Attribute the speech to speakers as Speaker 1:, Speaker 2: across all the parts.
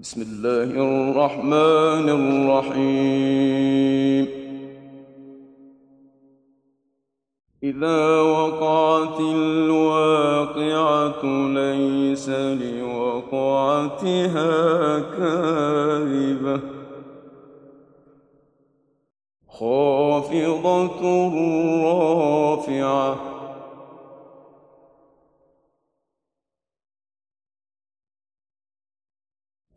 Speaker 1: بسم الله الرحمن الرحيم. إذا وقعت الواقعة ليس لوقعتها كاذبة. خافضة رافعة.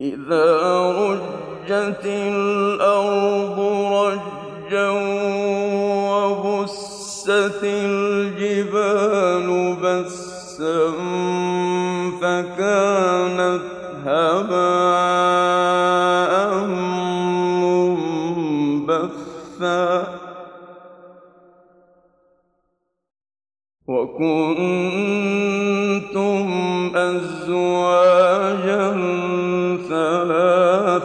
Speaker 1: إذا رجت الأرض رجا وبست الجبال بسا فكانت هباء منبثا وكنتم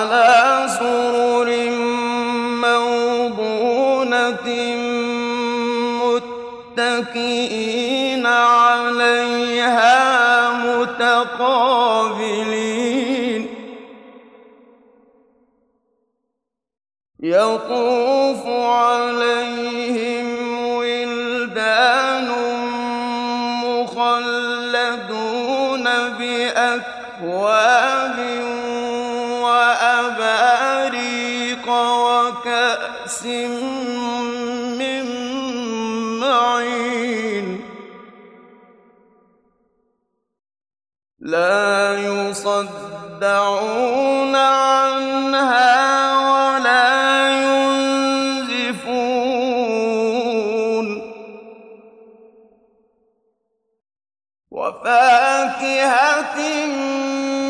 Speaker 1: على موضونة متكئين عليها متقابلين. يطوف عليهم وكأس من معين لا يصدعون عنها ولا ينزفون وفاكهة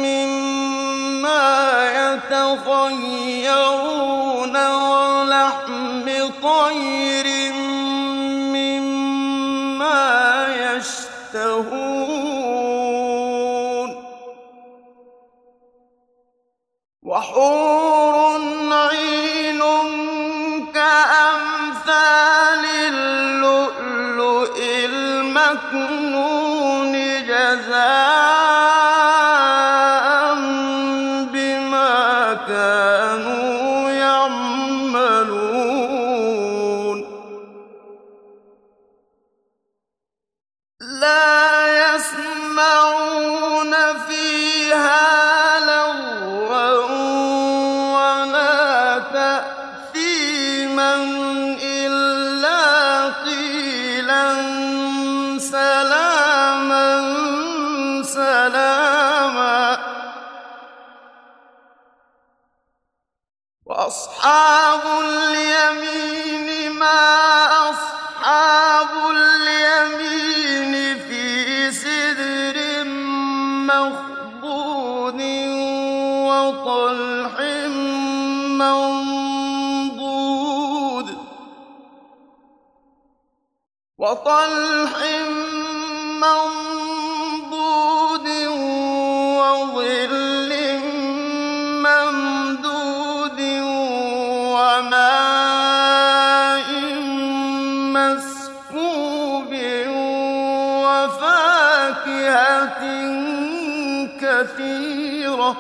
Speaker 1: مما يتخيرون ولحم طير مما يشتهون. وحور وطلح منضود وظل ممدود وماء مسكوب وفاكهة كثيرة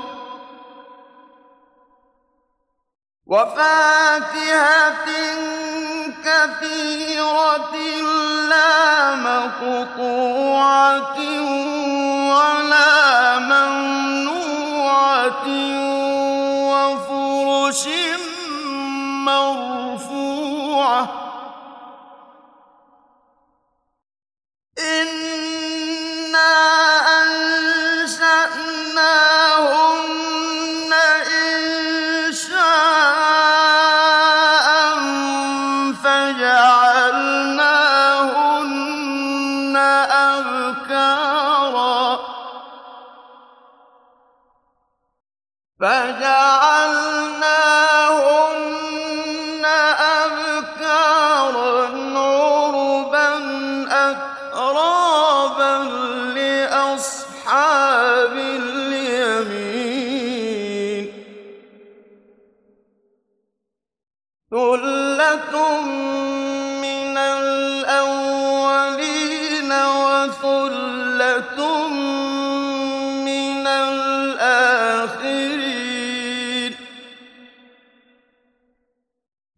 Speaker 1: وفاكهة كثيرة لا مقطوعة ولا ممنوعة وفرش مرفوعة. أترابا لأصحاب اليمين ثلة من الأولين وثلة من الآخرين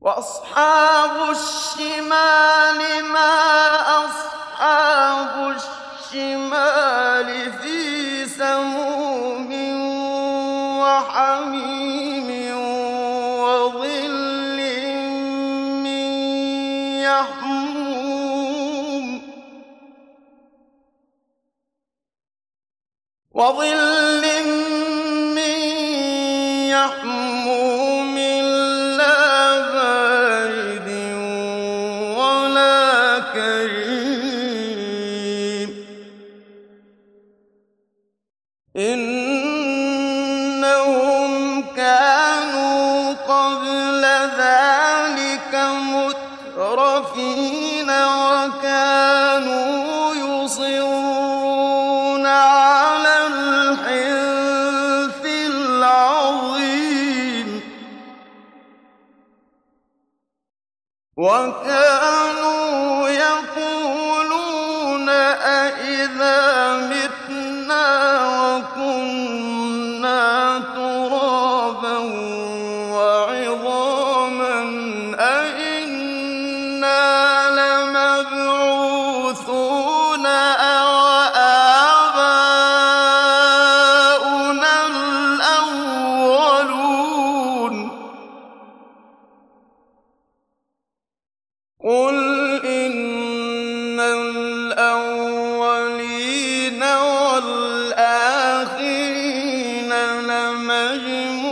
Speaker 1: وأصحاب الشمال الشمال إنهم كانوا قبل ذلك مترفين وكانوا يصرون على الحنث العظيم. وكانوا لمجموعون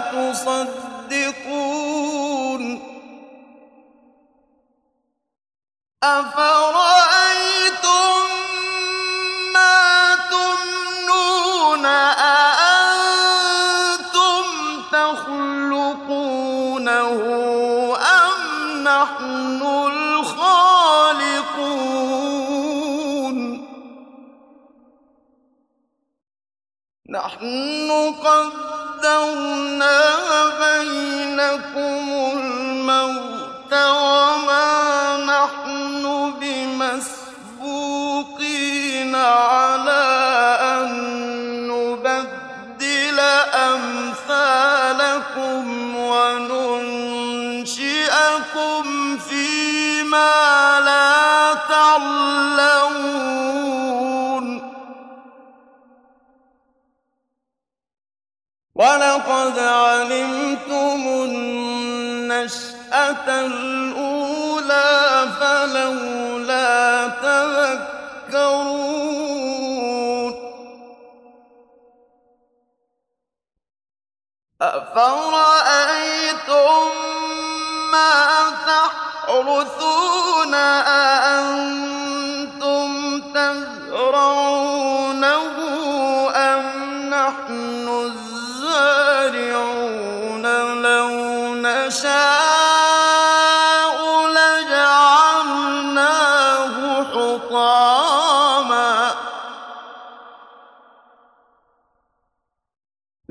Speaker 1: تصدقون. بينكم الموت ولقد علمتم النشأة الأولى فلولا تذكرون. أفرأيتم ما تحرثون أأنتم تزرعون؟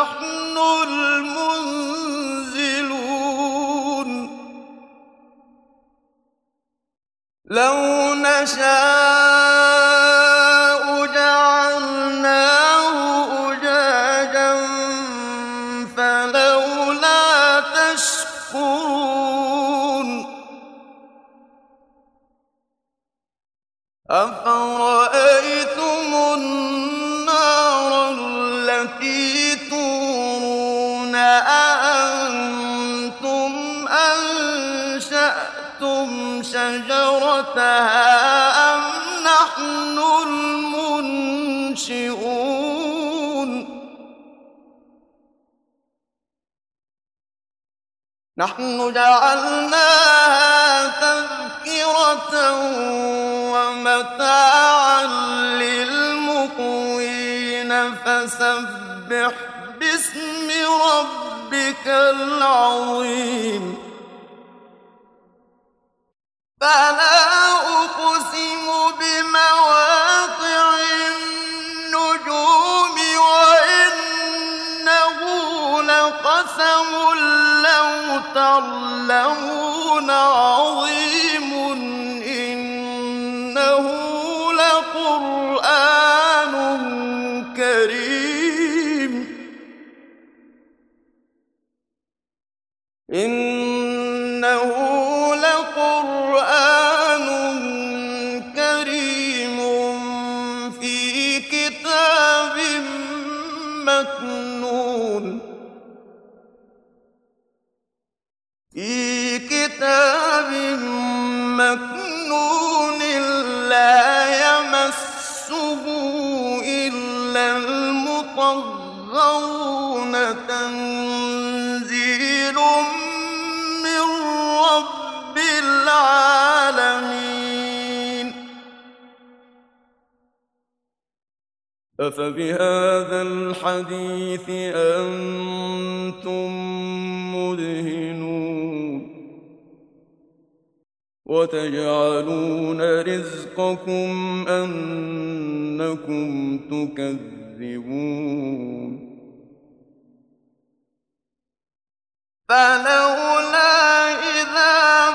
Speaker 1: نحن المسلمون. أأنتم أنشأتم شجرتها أم نحن المنشئون؟ نحن جعلناها تذكرة ومتاعا للمقوين فسبح باسم ربك العظيم. فلا إنه لقرآن كريم في كتاب مكنون. في كتاب مكنون لا يمسه إلا المطهرون أفبهذا الحديث أنتم مدهنون وتجعلون رزقكم أنكم تكذبون فلولا إذا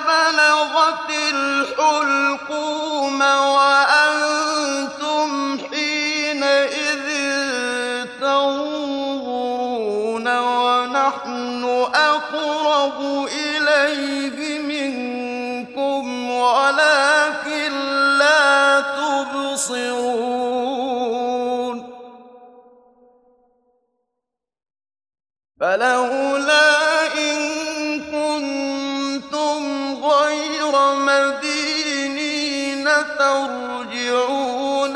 Speaker 1: ترجعونها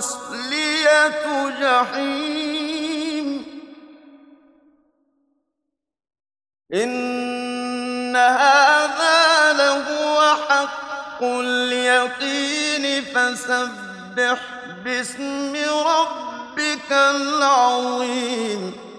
Speaker 1: وَتَصْلِيَةُ جَحِيمٍ. إِنَّ هَٰذَا لَهُوَ حَقُّ الْيَقِينِ فَسَبِّحْ بِاسْمِ رَبِّكَ الْعَظِيمِ.